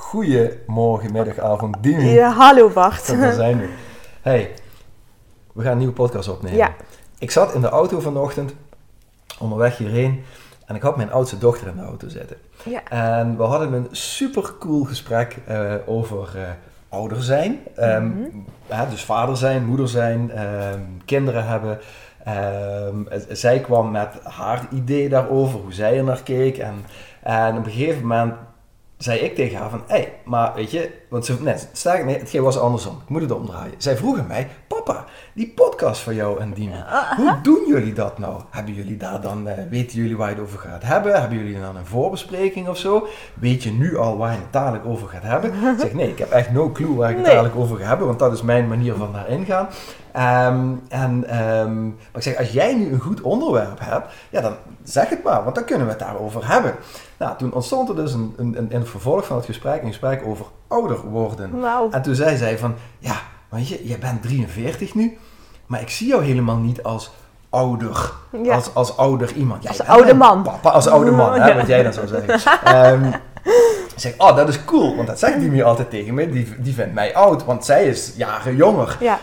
Goedemorgen, middag, avond, Dimi. Ja, hallo Bart. Daar zijn we. Hey, we gaan een nieuwe podcast opnemen. Ja. Ik zat in de auto vanochtend, onderweg hierheen, en ik had mijn oudste dochter in de auto zitten. Ja. En we hadden een super cool gesprek uh, over uh, ouder zijn. Um, dus vader zijn, moeder zijn, um, kinderen hebben. Um, zij kwam met haar idee daarover, hoe zij er naar keek. En, en op een gegeven moment zei ik tegen haar van, hé, hey, maar weet je, want ze, nee, sterk, nee, het was andersom. Ik moet het omdraaien. Zij vroegen mij, papa, die podcast van jou en Dien, hoe doen jullie dat nou? Hebben jullie daar dan, uh, weten jullie waar je het over gaat hebben? Hebben jullie dan een voorbespreking of zo? Weet je nu al waar je het dadelijk over gaat hebben? Ik zeg, nee, ik heb echt no clue waar ik het nee. dadelijk over ga hebben, want dat is mijn manier van daarin gaan. Um, en, um, maar ik zeg, als jij nu een goed onderwerp hebt, ja, dan zeg het maar, want dan kunnen we het daarover hebben. Nou, toen ontstond er dus een, een, een, in het vervolg van het gesprek een gesprek over ouder worden. Wow. En toen zei zij van, ja, weet je, jij bent 43 nu, maar ik zie jou helemaal niet als ouder. Ja. Als, als ouder iemand. Als oude man. Papa, als oude man, hè, wat jij dan zou zeggen. um, ik zeg, oh, dat is cool, want dat zegt die me altijd tegen me. Die, die vindt mij oud, want zij is jaren jonger. Ja,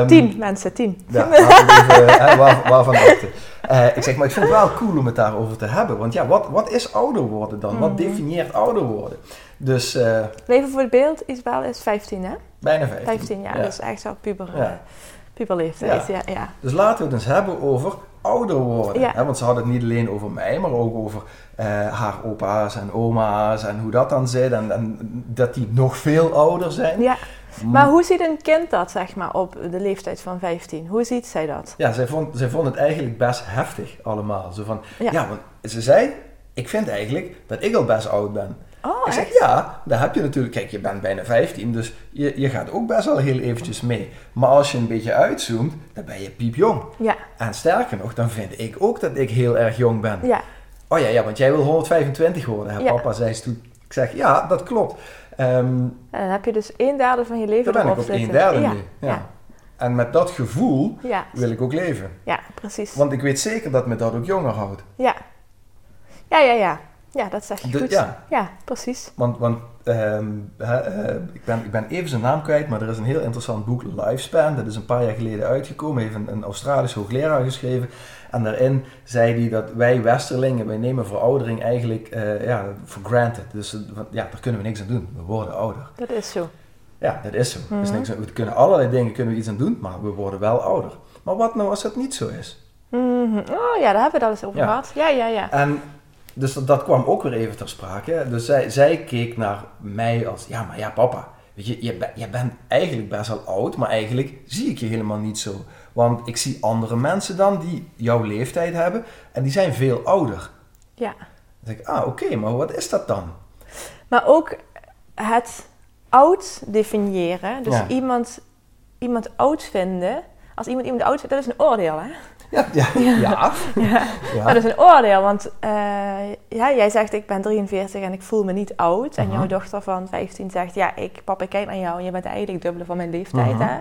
um, tien mensen, tien. Ja, even, hè, waar, waarvan dachten. Uh, ik zeg, maar ik vind het wel cool om het daarover te hebben. Want ja, wat, wat is ouder worden dan? Mm. Wat definieert ouder worden? Dus, uh, Leven voor het beeld, Isabel is 15 hè? Bijna 15. 15 jaar, ja. dus echt zo puber, ja. Puberleeftijd. Ja. Ja, ja. Dus laten we het eens hebben over ouder worden. Ja. Hè? Want ze hadden het niet alleen over mij, maar ook over uh, haar opa's en oma's en hoe dat dan zit. En, en dat die nog veel ouder zijn. Ja. Maar hoe ziet een kind dat, zeg maar, op de leeftijd van 15? Hoe ziet zij dat? Ja, zij vond, zij vond het eigenlijk best heftig allemaal. Zo van, ja. ja, want ze zei, ik vind eigenlijk dat ik al best oud ben. Oh, ik zeg, echt? ja, daar heb je natuurlijk, kijk, je bent bijna 15, dus je, je gaat ook best wel heel eventjes mee. Maar als je een beetje uitzoomt, dan ben je piepjong. Ja. En sterker nog, dan vind ik ook dat ik heel erg jong ben. Ja. Oh ja, ja want jij wil 125 worden, hè, Ja. papa zei ze toen. Ik zeg, ja, dat klopt. Ehm, En dan heb je dus een derde van je leven daar ben ik op een derde ja. nu. Ja. Ja. En met dat gevoel wil ik ook leven. ja, precies. Want ik weet zeker dat me dat ook jonger houdt. Ja. Ja, ja, ja. Ja, dat zeg je De- goed. ja. ja, precies. Want, want ehm, eh, ik, ben, ik ben even zijn naam kwijt, maar er is een heel interessant boek, Lifespan. Dat is een paar jaar geleden uitgekomen. Heeft een, een Australisch hoogleraar geschreven. En daarin zei hij dat wij Westerlingen, wij nemen veroudering eigenlijk eh, ja, for granted. Dus ja, daar kunnen we niks aan doen. We worden ouder. Dat is zo. Ja, dat is zo. Mhm. niks we kunnen allerlei dingen kunnen we iets aan doen, maar we worden wel ouder. Maar wat nou als dat niet zo is? Mhm. Oh ja, daar hebben we het al eens over Ja. gehad. Ja, ja, ja. En dus dat, dat kwam ook weer even ter sprake. Dus zij, zij keek naar mij als, ja, maar ja, papa, weet je, je, ben- je bent eigenlijk best wel oud, maar eigenlijk zie ik je helemaal niet zo. Want ik zie andere mensen dan die jouw leeftijd hebben en die zijn veel ouder. ja. Dan denk ik, ah, oké, maar wat is dat dan? Maar ook het oud definiëren. Dus Ja. iemand, iemand oud vinden. Als iemand iemand oud vindt, dat is een oordeel, hè? Ja, ja, ja. Ja. ja. Maar dat is een oordeel, want eh, ja, jij zegt ik ben 43 en ik voel me niet oud. En jouw dochter van 15 zegt ja, ik, papa, ik kijk naar jou en je bent eigenlijk dubbele van mijn leeftijd. Mhm. hè?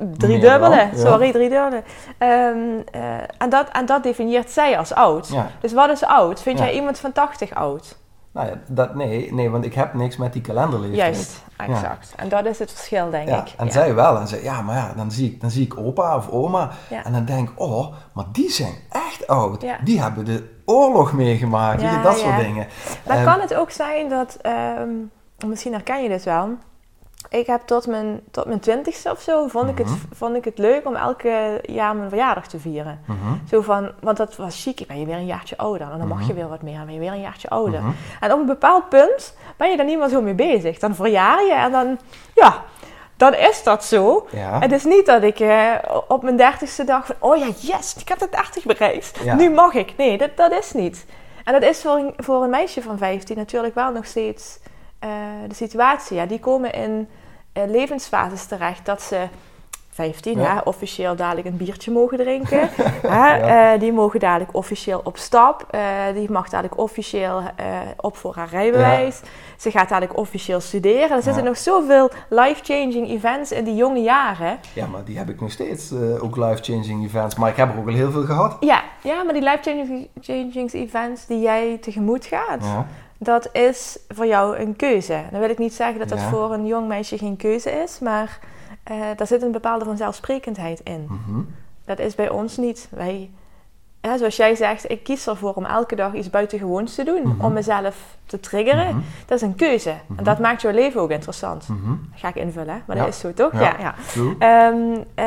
dan, ja. sorry, driedubbele. Ehm eh, en, dat, en dat definieert zij als oud. Dus wat is oud? Vind jij iemand van 80 oud? Nou ja, dat, nee, nee, want ik heb niks met die kalenderleeftijd. Juist, exact. En dat is het verschil, denk Ja, ik. en Ja. zij wel. En zei, ja, maar ja, dan zie ik, dan zie ik opa of oma. En dan denk ik, oh, maar die zijn echt oud. Die hebben de oorlog meegemaakt. dat soort dingen. Maar Ehm, kan het ook zijn dat, ehm, misschien herken je dit wel. Ik heb tot mijn, tot mijn twintigste of zo, vond, ik het, Mhm. vond ik het leuk om elke jaar mijn verjaardag te vieren. mhm, Zo van, want dat was chic, ben je weer een jaartje ouder. En dan mag Mhm. je weer wat meer, dan ben je weer een jaartje ouder. mhm. En op een bepaald punt ben je daar niet meer zo mee bezig. Dan verjaar je en dan, ja, dan is dat zo. Ja. Het is niet dat ik eh, op mijn dertigste dag van, oh ja, yes, ik heb de 30 bereikt. Ja. Nu mag ik. Nee, dat, dat is niet. En dat is voor een, voor een meisje van 15 natuurlijk wel nog steeds de situatie. Ja, die komen in eh, levensfases terecht dat ze 15, Ja. hè, officieel dadelijk een biertje mogen drinken. hè, eh, die mogen dadelijk officieel op stap. eh, die mag dadelijk officieel eh, op voor haar rijbewijs. Ze gaat dadelijk officieel studeren. Er zitten nog zoveel life-changing events in die jonge jaren. ja, maar die heb ik nog steeds. eh, ook life-changing events. Maar ik heb er ook al heel veel gehad. Ja, ja maar die life-changing events die jij tegemoet gaat. Dat is voor jou een keuze. Dan wil ik niet zeggen dat dat Ja. voor een jong meisje geen keuze is, maar eh, daar zit een bepaalde vanzelfsprekendheid in. Mhm. Dat is bij ons niet. Wij, ja, zoals jij zegt, ik kies ervoor om elke dag iets buitengewoons te doen, Mhm. om mezelf te triggeren. Mhm. Dat is een keuze. En dat maakt jouw leven ook interessant. Mhm. Ga ik invullen, hè? maar Ja. dat is zo toch? Ja. ja. Ehm, eh,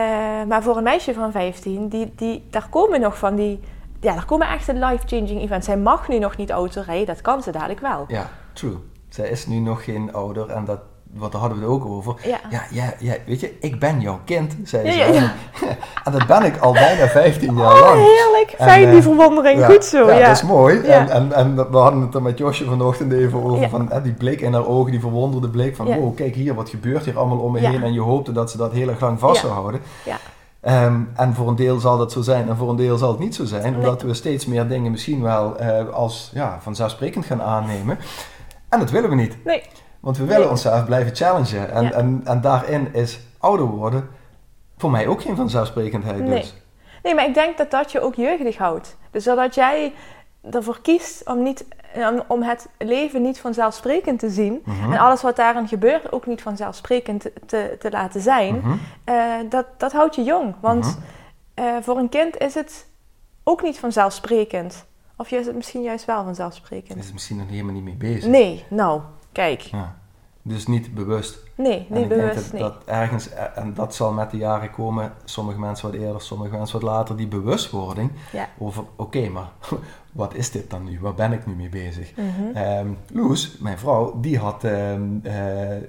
maar voor een meisje van 15, die, die, daar komen nog van die... Ja, daar komen echt life-changing events. Zij mag nu nog niet auto rijden, dat kan ze dadelijk wel. Ja, true. Zij is nu nog geen ouder en dat, wat daar hadden we het ook over. Ja. Ja, ja, ja, weet je, ik ben jouw kind, zei ze. ja, ja. en dat ben ik al bijna 15 jaar Oh, lang. heerlijk. Fijn, eh, die verwondering. Ja, Goed zo, ja. dat is mooi. En, en, en we hadden het er met Josje vanochtend even over. Van, hè, die blik in haar ogen, die verwonderde blik van... Wow, kijk hier, wat gebeurt hier allemaal om me heen? En je hoopte dat ze dat heel erg lang vast zou houden. Ja. Ehm, en voor een deel zal dat zo zijn en voor een deel zal het niet zo zijn. Omdat we steeds meer dingen misschien wel eh, als ja, vanzelfsprekend gaan aannemen. En dat willen we niet. Nee, Want we willen Nee. onszelf blijven challengen. En, Ja. en, en daarin is ouder worden voor mij ook geen vanzelfsprekendheid Nee. dus. nee, maar ik denk dat dat je ook jeugdig houdt. Dus dat jij ervoor kiest om, niet, om, om het leven niet vanzelfsprekend te zien... Mhm. en alles wat daarin gebeurt ook niet vanzelfsprekend te, te, te laten zijn... Mhm. Eh, dat, dat houdt je jong. Want Mhm. eh, voor een kind is het ook niet vanzelfsprekend. Of is het misschien juist wel vanzelfsprekend? is misschien nog helemaal niet mee bezig. Nee, nou, kijk. Ja. Dus niet bewust. Nee, niet bewust, dat, nee. dat ergens, eh, en dat zal met de jaren komen, sommige mensen wat eerder, sommige mensen wat later, die bewustwording Ja. over, oké, maar wat is dit dan nu? Waar ben ik nu mee bezig? Ehm, Loes, mijn vrouw, die, had, ehm, eh,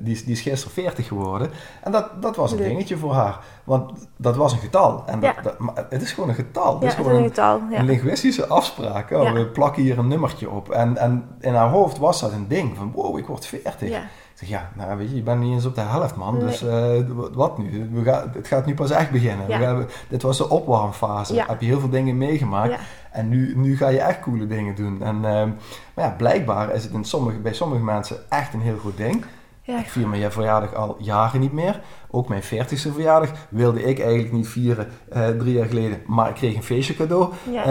die, is, die is gisteren 40 geworden. En dat, dat was een Leuk. dingetje voor haar. Want dat was een getal. En dat, Ja. dat- maar het is gewoon een getal. Het Ja, is het is gewoon een getal. een linguïstische afspraak. Oh. We plakken hier een nummertje op. En, en in haar hoofd was dat een ding van, wow, ik word 40. Zeg, ja, nou weet je, je bent niet eens op de helft, man. Nee. Dus eh, wat nu? We gaan, het gaat nu pas echt beginnen. Ja. We gaan- dit was de opwarmfase. Ja. Heb je heel veel dingen meegemaakt. Ja. En nu, nu ga je echt coole dingen doen. En, ehm, maar ja, blijkbaar is het in sommige, bij sommige mensen echt een heel goed ding. Ja. Ik vier mijn verjaardag al jaren niet meer. Ook mijn 40ste verjaardag wilde ik eigenlijk niet vieren eh, drie jaar geleden. Maar ik kreeg een feestje cadeau. Ja.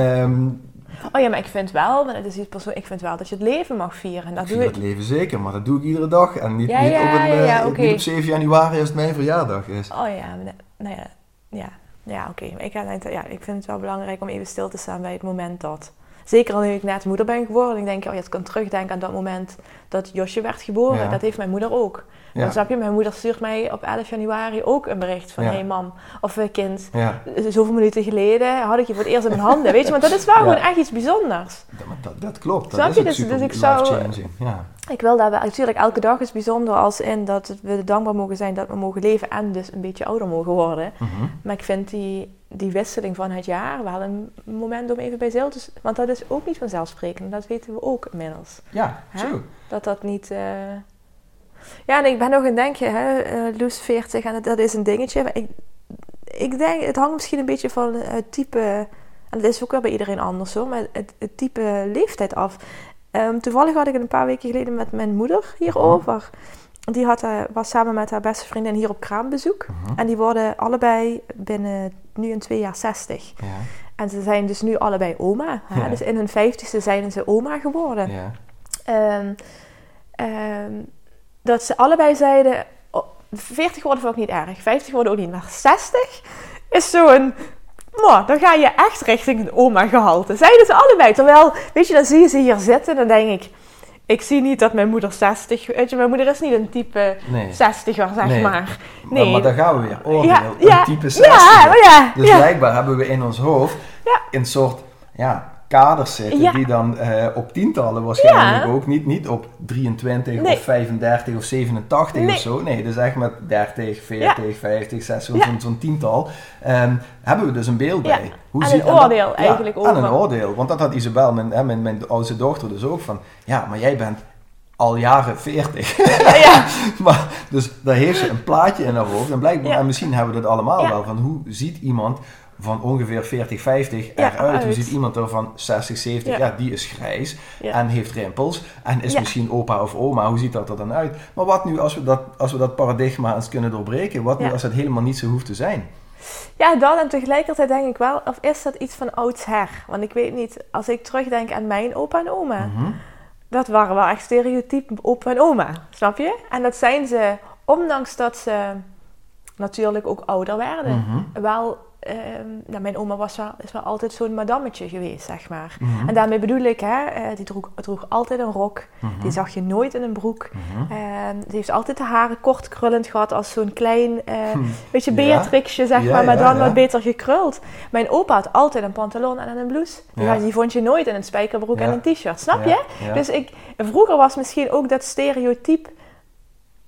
Oh ja, maar ik vind wel, maar het is iets persoon, ik vind wel dat je het leven mag vieren. En dat ik doe vier ik. het leven zeker, maar dat doe ik iedere dag. En niet, Ja, niet, ja, op, een, ja, eh, niet op 7 januari als het mijn verjaardag is. Oh ja, nou ja, ja, ja oké. Maar Ik, ga- ja, ik vind het wel belangrijk om even stil te staan bij het moment dat. Zeker nu ik net moeder ben geworden. Ik denk, oh, je kan terugdenken aan dat moment dat Josje werd geboren. Dat heeft mijn moeder ook. Ja. Dan snap je, mijn moeder stuurt mij op 11 januari ook een bericht van... Ja. Hé hey mam, of eh, kind, Ja, zoveel minuten geleden had ik je voor het eerst in mijn handen. Weet je, want dat is wel gewoon echt iets bijzonders. dat, dat, dat klopt. Dat Snap je? Dus- dus ik zou-. Ik wil daar wel, natuurlijk, elke dag is bijzonder als in dat we dankbaar mogen zijn dat we mogen leven en dus een beetje ouder mogen worden. Mhm. Maar ik vind die, die wisseling van het jaar wel een moment om even bij stil te... Want dat is ook niet vanzelfsprekend. Dat weten we ook inmiddels. Ja, true. Dat dat niet... eh, Ja, en ik ben nog een denkje, hè. eh Loes 40 en dat, is een dingetje. Maar ik, ik denk, het hangt misschien een beetje van het type... En dat is ook wel bij iedereen anders hoor. Maar het, het type leeftijd af. Ehm, toevallig had ik het een paar weken geleden met mijn moeder hierover. die had, eh, was samen met haar beste vriendin hier op kraambezoek. Mhm. En die worden allebei binnen nu een twee jaar 60. Ja, En ze zijn dus nu allebei oma. Hè? Ja. Dus in hun vijftigste zijn ze oma geworden. ja. Ehm, ehm, dat ze allebei zeiden... oh, 40 worden vind ik niet erg. 50 worden ook niet. Maar 60 is zo'n... Dan ga je echt richting een oma-gehalte. Zeiden ze allebei. Terwijl, weet je, dan zie je ze hier zitten. En dan denk ik... Ik zie niet dat mijn moeder 60... Weet je, mijn moeder is niet een type Nee. 60er, zeg Nee. maar. Maar, Nee. maar daar gaan we weer. Oordeel, Ja, een type 60. Ja, maar ja. Dus blijkbaar hebben we in ons hoofd een soort ja, kaders zitten Ja. die dan eh, op tientallen waarschijnlijk Ja. ook niet, niet op 23 Nee. of 35 of 87 Nee. of zo. Nee, dus echt met 30, 40, 50, 60, Ja. zo'n tiental. ehm, hebben we dus een beeld bij. En zie- een dat- oordeel ja, eigenlijk En een over. oordeel. Want dat had Isabel, mijn, hè, mijn, mijn oudste dochter, dus ook van. Ja, maar jij bent al jaren 40. Ja, ja. Maar, dus daar heeft ze een plaatje in haar hoofd. En blijkbaar, Ja. en misschien hebben we dat allemaal wel. Van hoe ziet iemand van ongeveer 40, 50 Ja, eruit? Hoe uit. ziet iemand er van 60, 70? Ja. Ja, die is grijs Ja. en heeft rimpels. En is misschien opa of oma. Hoe ziet dat er dan uit? Maar wat nu als we dat, als we dat paradigma eens kunnen doorbreken? Wat nu als het helemaal niet zo hoeft te zijn? Ja, dat en tegelijkertijd denk ik wel, of is dat iets van oudsher? Want ik weet niet, als ik terugdenk aan mijn opa en oma, Mhm. dat waren wel echt stereotype opa en oma, snap je? En dat zijn ze, ondanks dat ze natuurlijk ook ouder werden, Mhm. wel, nou, mijn oma was wel, is wel altijd zo'n madammetje geweest, zeg maar. Mhm. En daarmee bedoel ik, hè, eh, die droeg, droeg altijd een rok, Mhm. die zag je nooit in een broek. Ehm, die heeft altijd de haren kort krullend gehad als zo'n klein, eh Hm. beetje Ja. Beatrixje, zeg Ja, maar, maar ja, dan ja. wat beter gekruld. Mijn opa had altijd een pantalon en een blouse. Die, die vond je nooit in een spijkerbroek en een t-shirt, snap je? Dus ik, vroeger was misschien ook dat stereotype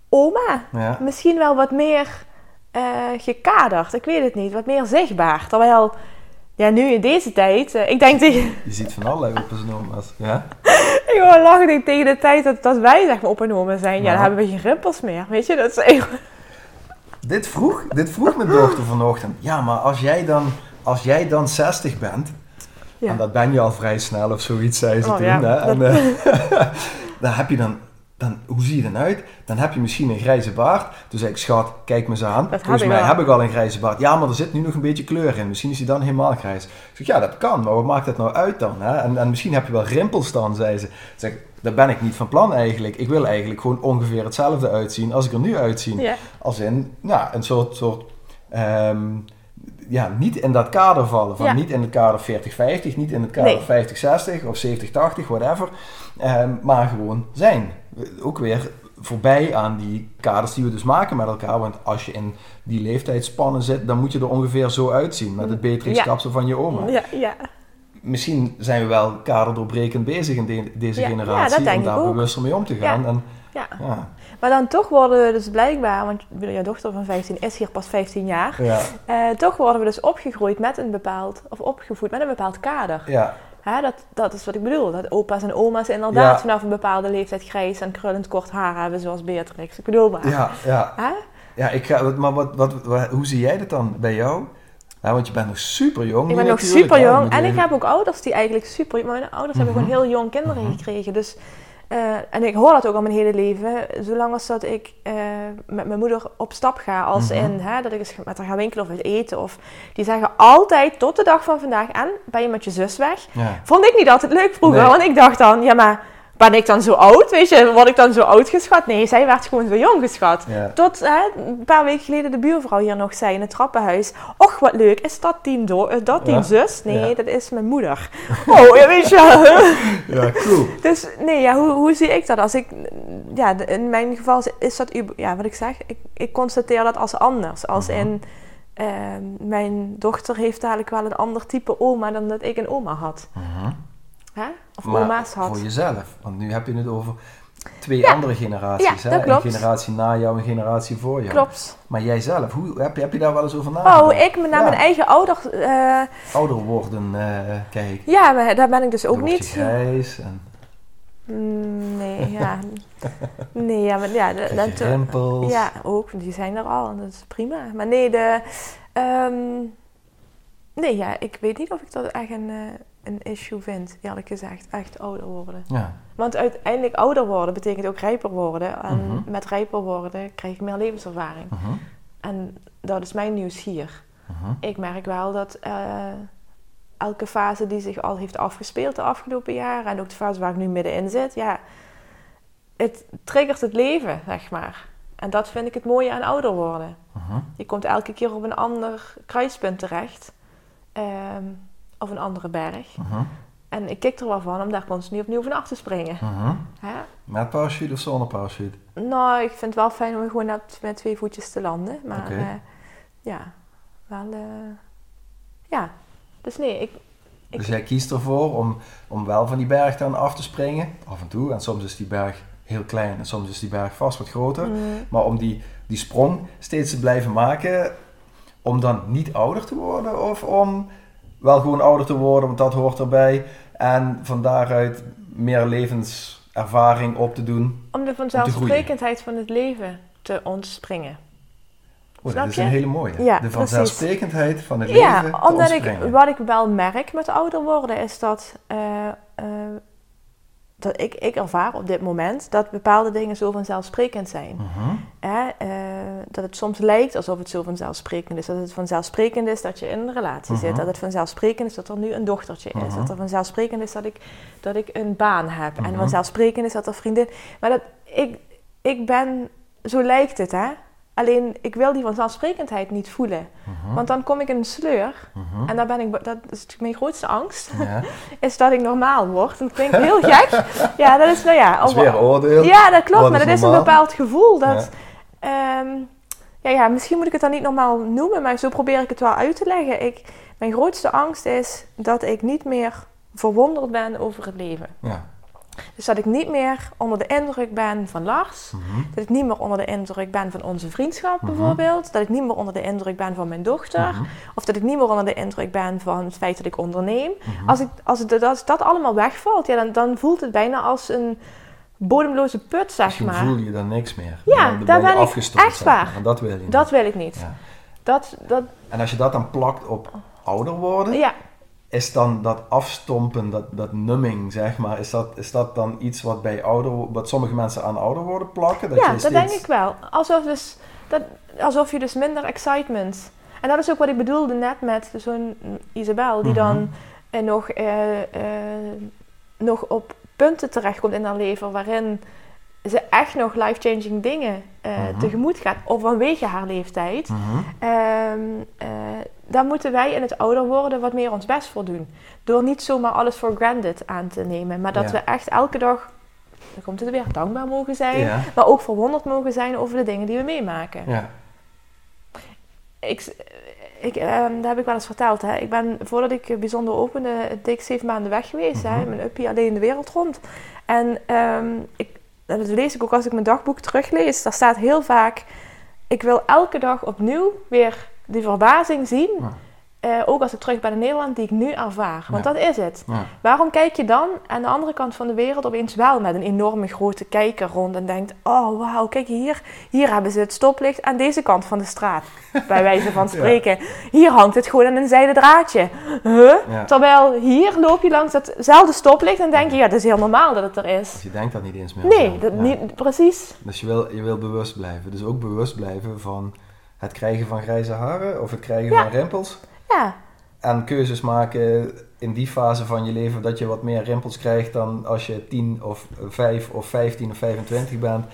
oma misschien wel wat meer eh, gekaderd. Ik weet het niet, wat meer zichtbaar. Terwijl, ja, nu in deze tijd, eh, ik denk tegen... Je ziet van allerlei opa's en oma's. Ja? Ik hoor lachen denk, tegen de tijd dat, dat wij zeg maar zijn. Ja, Ja. dan hebben we geen rimpels meer. Weet je, dat is. Dit vroeg, dit vroeg mijn dochter vanochtend. Ja, maar als jij dan, als jij dan 60 bent, Ja. en dat ben je al vrij snel of zoiets, zei ze Oh, toen. ja, Hè? En, dat- eh, dan heb je dan, dan, hoe zie je dan uit? Dan heb je misschien een grijze baard. Toen zei ik, schat, kijk me eens aan. Volgens mij wel. heb ik al een grijze baard. Ja, maar er zit nu nog een beetje kleur in. Misschien is hij dan helemaal grijs. Ik zeg, ja, dat kan, maar wat maakt dat nou uit dan? Hè? En, en misschien heb je wel rimpels dan, zei ze. Ik zeg, daar ben ik niet van plan eigenlijk. Ik wil eigenlijk gewoon ongeveer hetzelfde uitzien als ik er nu uitzie. Ja. Als in, nou, een soort, soort ehm, ja, niet in dat kader vallen. Van Ja. niet in het kader 40-50, niet in het kader Nee. 50-60 of 70-80, whatever. Ehm, maar gewoon zijn. Ook weer voorbij aan die kaders die we dus maken met elkaar. Want als je in die leeftijdspannen zit, dan moet je er ongeveer zo uitzien. Met het betere Ja. kapsel van je oma. Ja, ja. Misschien zijn we wel kaderdoorbrekend bezig in de- deze Ja, generatie. om daar ook. bewuster mee om te gaan. Ja. En, ja. ja, Maar dan toch worden we dus blijkbaar, want jouw dochter van 15 is hier pas 15 jaar. ja, eh, toch worden we dus opgegroeid met een bepaald, of opgevoed met een bepaald kader. ja. Hè, dat, dat is wat ik bedoel. Dat opa's en oma's inderdaad Ja. vanaf een bepaalde leeftijd grijs en krullend kort haar hebben, zoals Beatrix. Ik bedoel maar. ja, ja. Hè? Ja, ik ga, maar wat, wat, wat- hoe zie jij dat dan bij jou? Ja, want je bent nog super jong. Ik ben nog super jong en ik heb ook ouders die eigenlijk super... maar Mijn ouders hebben Mhm. gewoon heel jong kinderen Mhm. gekregen. Dus, eh, en ik hoor dat ook al mijn hele leven. Zolang als dat ik eh, met mijn moeder op stap ga. Als Mhm. in hè, dat ik eens met haar ga winkelen of eten. Of, die zeggen altijd tot de dag van vandaag... En ben je met je zus weg? Ja. Vond ik niet altijd leuk vroeger. Nee. Want ik dacht dan, ja maar... Ben ik dan zo oud? Weet je, word ik dan zo oud geschat? Nee, zij werd gewoon zo jong geschat. Ja. Tot hè, een paar weken geleden de buurvrouw hier nog zei in het trappenhuis. Och, wat leuk. Is dat die, do- is dat Ja. zus? Nee, Ja. dat is mijn moeder. Oh, ja, weet je ja, cool. Dus nee, ja, hoe, hoe zie ik dat? Als ik, ja, in mijn geval is dat, ja, wat ik zeg, ik, ik constateer dat als anders. Als Mhm. in, ehm, mijn dochter heeft dadelijk wel een ander type oma dan dat ik een oma had. Mhm. Of Maar oma's had. voor jezelf. Want nu heb je het over twee Ja. andere generaties. Ja, hè? klopt. Een generatie na jou, een generatie voor jou. Klopt. Maar jij zelf, hoe, heb, je, heb je daar wel eens over nagedacht? Oh, ik met naar Ja. mijn eigen ouders. eh, Ouder worden, eh, kijk. ja, maar daar ben ik dus ook Dan niet. grijs en Mm, Nee, ja. Nee, ja, maar ja. De, dat- rimpels. ja, ook. Die zijn er al en dat is prima. Maar nee, de... ehm, nee, ja, ik weet niet of ik dat echt een... eh, een issue vind, eerlijk gezegd. Echt ouder worden. Ja. Want uiteindelijk ouder worden betekent ook rijper worden. En Mhm. met rijper worden krijg ik meer levenservaring. Mhm. En dat is mijn nieuws hier. Mhm. Ik merk wel dat eh, elke fase die zich al heeft afgespeeld de afgelopen jaren... en ook de fase waar ik nu middenin zit... ja, het triggert het leven, zeg maar. En dat vind ik het mooie aan ouder worden. Mhm. Je komt elke keer op een ander kruispunt terecht. ehm, of een andere berg. Mhm. En ik kijk er wel van om daar continu opnieuw van af te springen. Mhm. Hè? Met parachute of zonder parachute? Nou, ik vind het wel fijn om gewoon met twee voetjes te landen. Maar eh, ja, wel... eh, ja, dus nee, ik... ik Dus jij kiest ervoor om, om wel van die berg dan af te springen, af en toe. En soms is die berg heel klein en soms is die berg vast wat groter. Mm, Maar om die, die sprong steeds te blijven maken, om dan niet ouder te worden of om wel gewoon ouder te worden, want dat hoort erbij. En van daaruit meer levenservaring op te doen. om de vanzelfsprekendheid van het leven te ontspringen. Oh, dat is een hele mooie. Ja, de precies. vanzelfsprekendheid van het Ja, leven te omdat ik, wat ik wel merk met ouder worden is dat, eh, eh, dat ik, ik ervaar op dit moment dat bepaalde dingen zo vanzelfsprekend zijn. Hè? Dat het soms lijkt alsof het zo vanzelfsprekend is. Dat het vanzelfsprekend is dat je in een relatie zit. Mhm. Dat het vanzelfsprekend is dat er nu een dochtertje is. Mhm. Dat er vanzelfsprekend is dat ik, dat ik een baan heb. Mhm. En vanzelfsprekend is dat er vriendin... Maar dat, ik, ik ben... Zo lijkt het, hè? Alleen, ik wil die vanzelfsprekendheid niet voelen. Mhm. Want dan kom ik in een sleur. Mhm. En daar ben ik, dat is mijn grootste angst. Ja. Is dat ik normaal word. En dat klinkt heel gek. Ja, dat is, nou ja... Dat is weer oordeel. ja, dat klopt. Wat Maar dat is een bepaald gevoel. Dat, ehm, ja, ja, misschien moet ik het dan niet normaal noemen, maar zo probeer ik het wel uit te leggen. Ik, mijn grootste angst is dat ik niet meer verwonderd ben over het leven. Ja. Dus dat ik niet meer onder de indruk ben van Lars. Mhm. Dat ik niet meer onder de indruk ben van onze vriendschap Mhm. bijvoorbeeld. Dat ik niet meer onder de indruk ben van mijn dochter. Mhm. Of dat ik niet meer onder de indruk ben van het feit dat ik onderneem. Als, ik, als, het, als dat allemaal wegvalt, ja, dan, dan voelt het bijna als een bodemloze put, zeg Misschien maar. voel je dan niks meer. Ja, Dan daar je ben ik echt zeg maar. waar. En dat wil je niet. Dat wil ik niet. Ja. Dat, dat, En als je dat dan plakt op ouder worden, ja, is dan dat afstompen, dat, dat numming, zeg maar, is dat, is dat dan iets wat bij ouder, wat sommige mensen aan ouder worden plakken? Dat ja je dat steeds- denk ik wel. Alsof, dus, dat, alsof je dus minder excitement... En dat is ook wat ik bedoelde net met zo'n Isabel, die Mhm. dan eh, nog, eh, eh, nog op punten terechtkomt in haar leven waarin ze echt nog life-changing dingen eh, Mhm. tegemoet gaat, of vanwege haar leeftijd. Mhm. Ehm, eh, daar moeten wij in het ouder worden wat meer ons best voor doen. Door niet zomaar alles voor granted aan te nemen, maar dat Ja. we echt elke dag, dan komt het weer, dankbaar mogen zijn. Ja. Maar ook verwonderd mogen zijn over de dingen die we meemaken. Ja. Ik, ik, ehm, dat heb ik wel eens verteld. Hè. Ik ben, voordat ik bijzonder opende, dik zeven maanden weg geweest. hè. Mhm. Mijn uppie alleen de wereld rond. En ehm, ik, dat lees ik ook als ik mijn dagboek teruglees. Daar staat heel vaak... Ik wil elke dag opnieuw weer die verbazing zien. Ja. Eh, ook als ik terug ben in Nederland, die ik nu ervaar. Want Ja. dat is het. Ja. Waarom kijk je dan aan de andere kant van de wereld opeens wel met een enorme grote kijker rond en denkt: Oh wauw, kijk hier, hier hebben ze het stoplicht aan deze kant van de straat, bij wijze van spreken. Hier hangt het gewoon aan een zijden draadje. Huh? Terwijl hier loop je langs datzelfde stoplicht en denk je: Ja, dat is heel normaal dat het er is. Dus je denkt dat niet eens meer. Nee, dat niet, precies. Dus je wil, je wil bewust blijven. Dus ook bewust blijven van het krijgen van grijze haren of het krijgen van rimpels. Ja, En keuzes maken in die fase van je leven dat je wat meer rimpels krijgt dan als je 10 of 5 of 15 of 25 bent.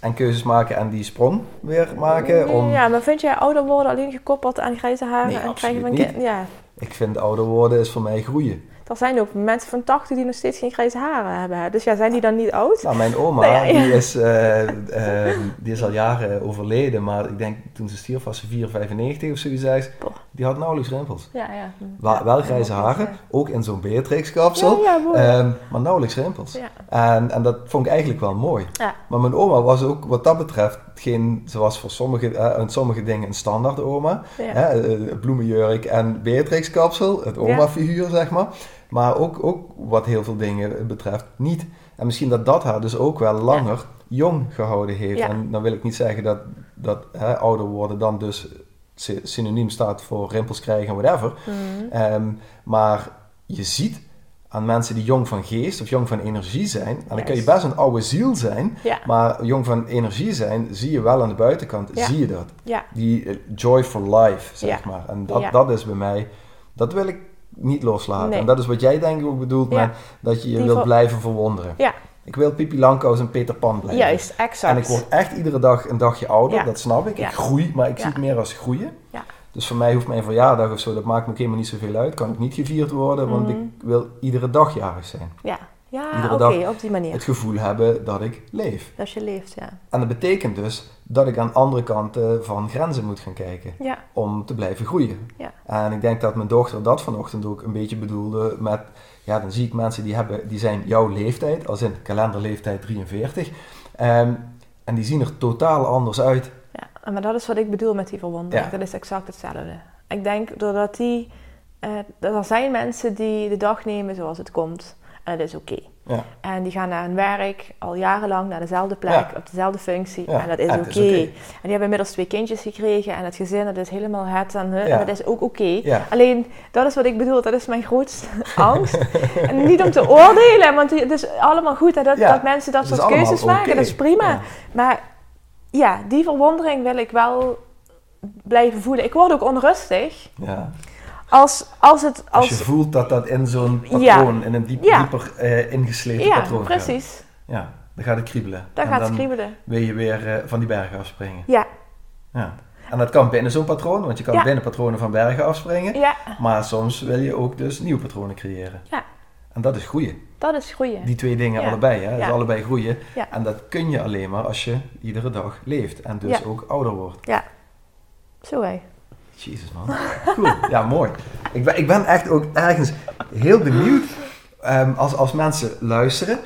En keuzes maken en die sprong weer maken. Om, ja, maar vind jij ouder worden alleen gekoppeld aan grijze haren Nee, en krijgen van absoluut kind? Ja, Ik vind ouder worden is voor mij groeien. Er zijn ook mensen van 80 die nog steeds geen grijze haren hebben. Dus ja, zijn die dan niet oud? Nou, mijn oma, Nou ja, ja. Die, is, eh, eh, die is al jaren overleden. Maar ik denk toen ze stierf was ze 4,95 of zoiets. zei. Die had nauwelijks rimpels. Ja, ja. Wel, wel grijze haren, ook in zo'n Beatrix-kapsel. Ja, ja, mooi. Ehm, maar nauwelijks rimpels. Ja. En, en dat vond ik eigenlijk wel mooi. Ja. Maar mijn oma was ook wat dat betreft geen, ze was voor sommige, in sommige dingen een standaard oma. Ja. Hè, bloemenjurk en Beatrix-kapsel, het oma-figuur zeg maar. Maar ook, ook wat heel veel dingen betreft niet. En misschien dat dat haar dus ook wel langer jong gehouden heeft. Ja. En dan wil ik niet zeggen dat, dat hè, ouder worden dan dus sy- synoniem staat voor rimpels krijgen en whatever. Mhm. Ehm, maar je ziet aan mensen die jong van geest of jong van energie zijn. En dan kun je best een oude ziel zijn, Ja. maar jong van energie zijn, zie je wel aan de buitenkant, Ja. zie je dat. Ja. Die eh, joy for life, zeg maar. En dat, dat is bij mij, dat wil ik niet loslaten. Nee. En dat is wat jij denk ik ook bedoelt Ja. met dat je je Die wilt blijven verwonderen. Ja. Ik wil Pipi Langkous en Peter Pan blijven. Juist, exact. En ik word echt iedere dag een dagje ouder, Ja. dat snap ik. Ik groei, maar ik zie het meer als groeien. Ja. Dus voor mij hoeft mijn verjaardag of zo, dat maakt me helemaal niet zoveel uit. Kan ook niet gevierd worden, want Mhm. ik wil iedere dag jarig zijn. Ja, ja oké, op die manier. Het gevoel hebben dat ik leef. Dat je leeft, ja. En dat betekent dus dat ik aan andere kanten van grenzen moet gaan kijken Ja, om te blijven groeien. Ja. En ik denk dat mijn dochter dat vanochtend ook een beetje bedoelde met, ja, dan zie ik mensen die, hebben, die zijn jouw leeftijd, als in kalenderleeftijd 43, ehm, en die zien er totaal anders uit. ja. Maar dat is wat ik bedoel met die verwondering. Ja. Dat is exact hetzelfde. Ik denk doordat die... dat er zijn mensen die de dag nemen zoals het komt. En dat is oké. Ja. En die gaan naar hun werk al jarenlang naar dezelfde plek, Ja. op dezelfde functie. Ja, En dat is oké. En die hebben inmiddels twee kindjes gekregen en het gezin, dat is helemaal het en dat is ook oké. Alleen, dat is wat ik bedoel, dat is mijn grootste angst. en niet om te oordelen, want het is allemaal goed hè, dat, dat mensen dat is soort keuzes maken, dat is prima. Maar ja, die verwondering wil ik wel blijven voelen. Ik word ook onrustig Ja. Als, als het... Als, Als, je voelt dat dat in zo'n patroon, Ja. in een diep, Ja. dieper eh, ingesleten ja, patroon gaat. precies. Ja, dan gaat het kriebelen. Daar En gaat het dan kriebelen. wil je weer eh, van die bergen afspringen. Ja, Ja. En dat kan binnen zo'n patroon, want je kan Ja. binnen patronen van bergen afspringen. ja, Maar soms wil je ook dus nieuwe patronen creëren. Ja. En dat is groeien. dat is groeien. Die twee dingen Ja. allebei, hè? Dat is Ja. allebei groeien. Ja. En dat kun je alleen maar als je iedere dag leeft. En dus Ja. ook ouder wordt. Zo hé. Jezus man. Cool. Ja, mooi. Ik ben, ik ben echt ook ergens heel benieuwd ehm, als, als mensen luisteren.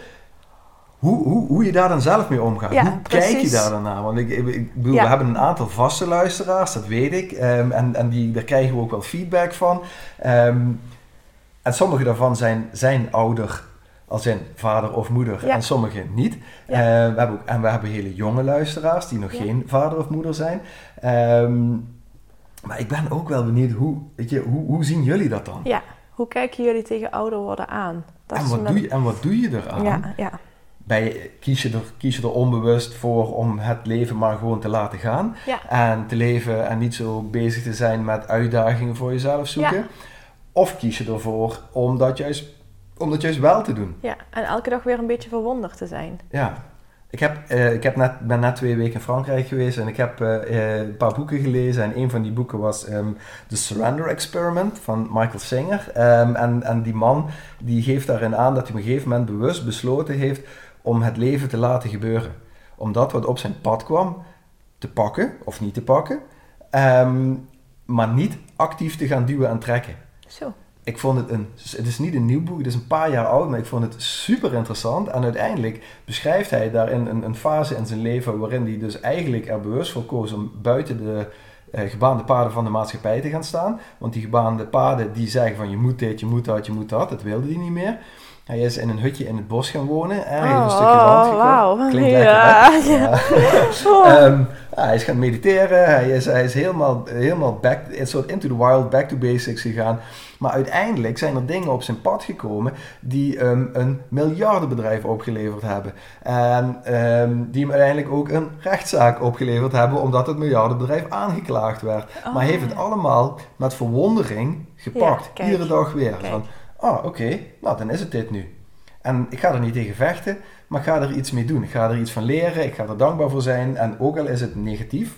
Hoe, hoe, hoe je daar dan zelf mee omgaat. Ja, hoe kijk je daar dan naar? Want ik, ik, ik bedoel, Ja. we hebben een aantal vaste luisteraars, dat weet ik. Ehm, en en die, daar krijgen we ook wel feedback van. Ehm, en sommige daarvan zijn, zijn ouder, als in vader of moeder. Ja. En sommige niet. Ja. Eh, we hebben ook, en we hebben hele jonge luisteraars die nog Ja. geen vader of moeder zijn. Maar ik ben ook wel benieuwd, hoe, weet je, hoe, hoe zien jullie dat dan? Ja, hoe kijken jullie tegen ouder worden aan? Dat En wat, doe je, en wat doe je eraan? Ja, ja, Bij, kies, je er, kies je er onbewust voor om het leven maar gewoon te laten gaan? ja, En te leven en niet zo bezig te zijn met uitdagingen voor jezelf zoeken? Ja. Of kies je ervoor om dat juist, om dat juist wel te doen? ja. En elke dag weer een beetje verwonderd te zijn. Ja. Ik, heb, eh, ik heb net, ben net twee weken in Frankrijk geweest en ik heb eh, eh, een paar boeken gelezen. En een van die boeken was ehm, The Surrender Experiment van Michael Singer. Ehm, en, en die man die geeft daarin aan dat hij op een gegeven moment bewust besloten heeft om het leven te laten gebeuren. Om dat wat op zijn pad kwam te pakken of niet te pakken, ehm, maar niet actief te gaan duwen en trekken. Zo. Ik vond het een, het is niet een nieuw boek, het is een paar jaar oud, maar ik vond het super interessant. En uiteindelijk beschrijft hij daarin een, een fase in zijn leven waarin hij dus eigenlijk er bewust voor koos om buiten de eh, gebaande paden van de maatschappij te gaan staan. Want die gebaande paden die zeggen van je moet dit, je moet dat, je moet dat, dat wilde hij niet meer. Hij is in een hutje in het bos gaan wonen en hij heeft een stukje land gekocht. Oh, wauw. Klinkt lekker, ja. Ja. Oh. Ehm, ja, hij is gaan mediteren, hij is, hij is helemaal, helemaal back, een soort into the wild, back to basics gegaan. Maar uiteindelijk zijn er dingen op zijn pad gekomen die hem een miljardenbedrijf opgeleverd hebben. En ehm, die hem uiteindelijk ook een rechtszaak opgeleverd hebben, omdat het miljardenbedrijf aangeklaagd werd. Oh, maar hij heeft het allemaal met verwondering gepakt, Ja, iedere dag weer. Van, ah, oké, nou dan is het dit nu. En ik ga er niet tegen vechten, maar ik ga er iets mee doen. Ik ga er iets van leren, ik ga er dankbaar voor zijn. En ook al is het negatief,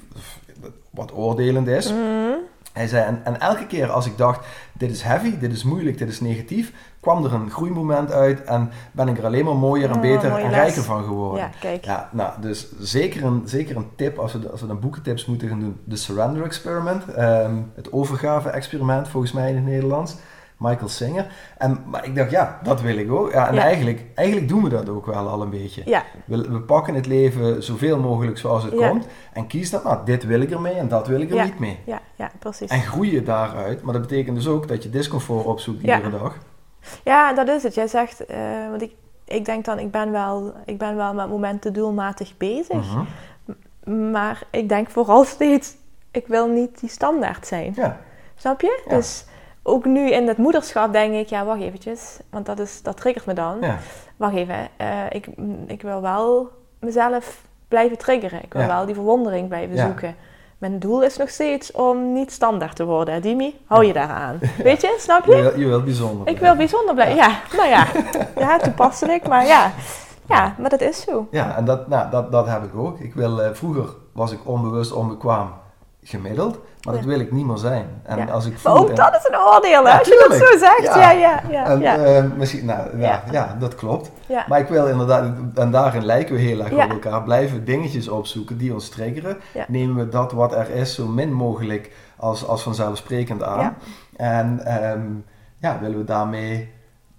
wat oordelend is. Mm. Hij zei, en, en elke keer als ik dacht, dit is heavy, dit is moeilijk, dit is negatief, kwam er een groeimoment uit en ben ik er alleen maar mooier en Oh, beter en les. rijker van geworden. Ja, kijk. Ja, nou, dus zeker een, zeker een tip als we, als we dan boekentips moeten gaan doen. The Surrender Experiment, ehm, het overgave-experiment volgens mij in het Nederlands. Michael Singer. En, maar ik dacht, ja, dat wil ik ook. Ja, en Ja. Eigenlijk, eigenlijk doen we dat ook wel al een beetje. Ja, We, we pakken het leven zoveel mogelijk zoals het komt. En kies dan, nou, dit wil ik ermee en dat wil ik er niet mee. ja, ja, precies. En groeien daaruit. Maar dat betekent dus ook dat je discomfort opzoekt iedere dag. Ja, dat is het. Jij zegt, eh, want ik, ik denk dan, ik ben wel, ik ben wel met momenten doelmatig bezig. Mhm. Maar ik denk vooral steeds, ik wil niet die standaard zijn. Ja, Snap je? Ja. Dus ook nu in het moederschap denk ik, ja, wacht eventjes. Want dat, is, dat triggert me dan. Ja. Wacht even, eh, ik, ik wil wel mezelf blijven triggeren. Ik wil Ja. wel die verwondering blijven Ja. zoeken. Mijn doel is nog steeds om niet standaard te worden. Dimi, hou je daaraan. Weet je, snap je? Je, wil- je wilt bijzonder Ik wil bijzonder blijven. Ja, nou ja. Ja, toepasselijk, maar ja. Ja, maar dat is zo. Ja, en dat, nou, dat, dat heb ik ook. Ik wil, eh, vroeger was ik onbewust onbekwaam gemiddeld, maar dat Ja. wil ik niet meer zijn. En Ja. als ik Maar voel ook en- dat is een oordeel, hè? Ja, als je dat zo zegt. Ja. Ja, ja, ja. en, ja, eh, misschien, nou, ja, Ja. ja. dat klopt. ja. Maar ik wil inderdaad, en daarin lijken we heel erg Ja. op elkaar, blijven dingetjes opzoeken die ons triggeren. Ja. Nemen we dat wat er is zo min mogelijk als, als vanzelfsprekend aan. Ja. En ehm, ja, willen we daarmee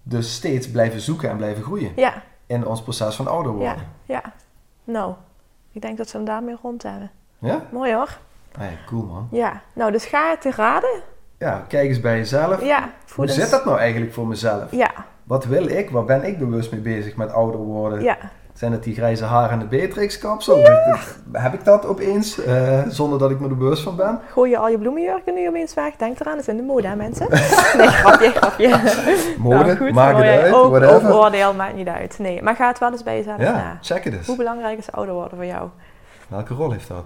dus steeds blijven zoeken en blijven groeien ja, in ons proces van ouder ja, worden. ja. Nou, ik denk dat we hem daarmee rond hebben. Ja? Mooi hoor. Hey, cool man. Ja, nou, dus ga het te raden. Ja, kijk eens bij jezelf. Ja, Hoe zit dat nou eigenlijk voor mezelf? Ja, Wat wil ik? Waar ben ik bewust mee bezig met ouder worden? ja. Zijn het die grijze haren en de Beatrix-kapsel? Heb ik dat opeens, eh, zonder dat ik me er bewust van ben? Gooi je al je bloemenjurken nu opeens weg? Denk eraan, dat is in de mode, hè, mensen? Nee, grapje, grapje. Mode, Nou, goed, maakt het uit, ook, oordeel, maakt niet uit. Nee, maar ga het wel eens bij jezelf Ja, na. check het eens. Hoe belangrijk is ouder worden voor jou? Welke rol heeft dat?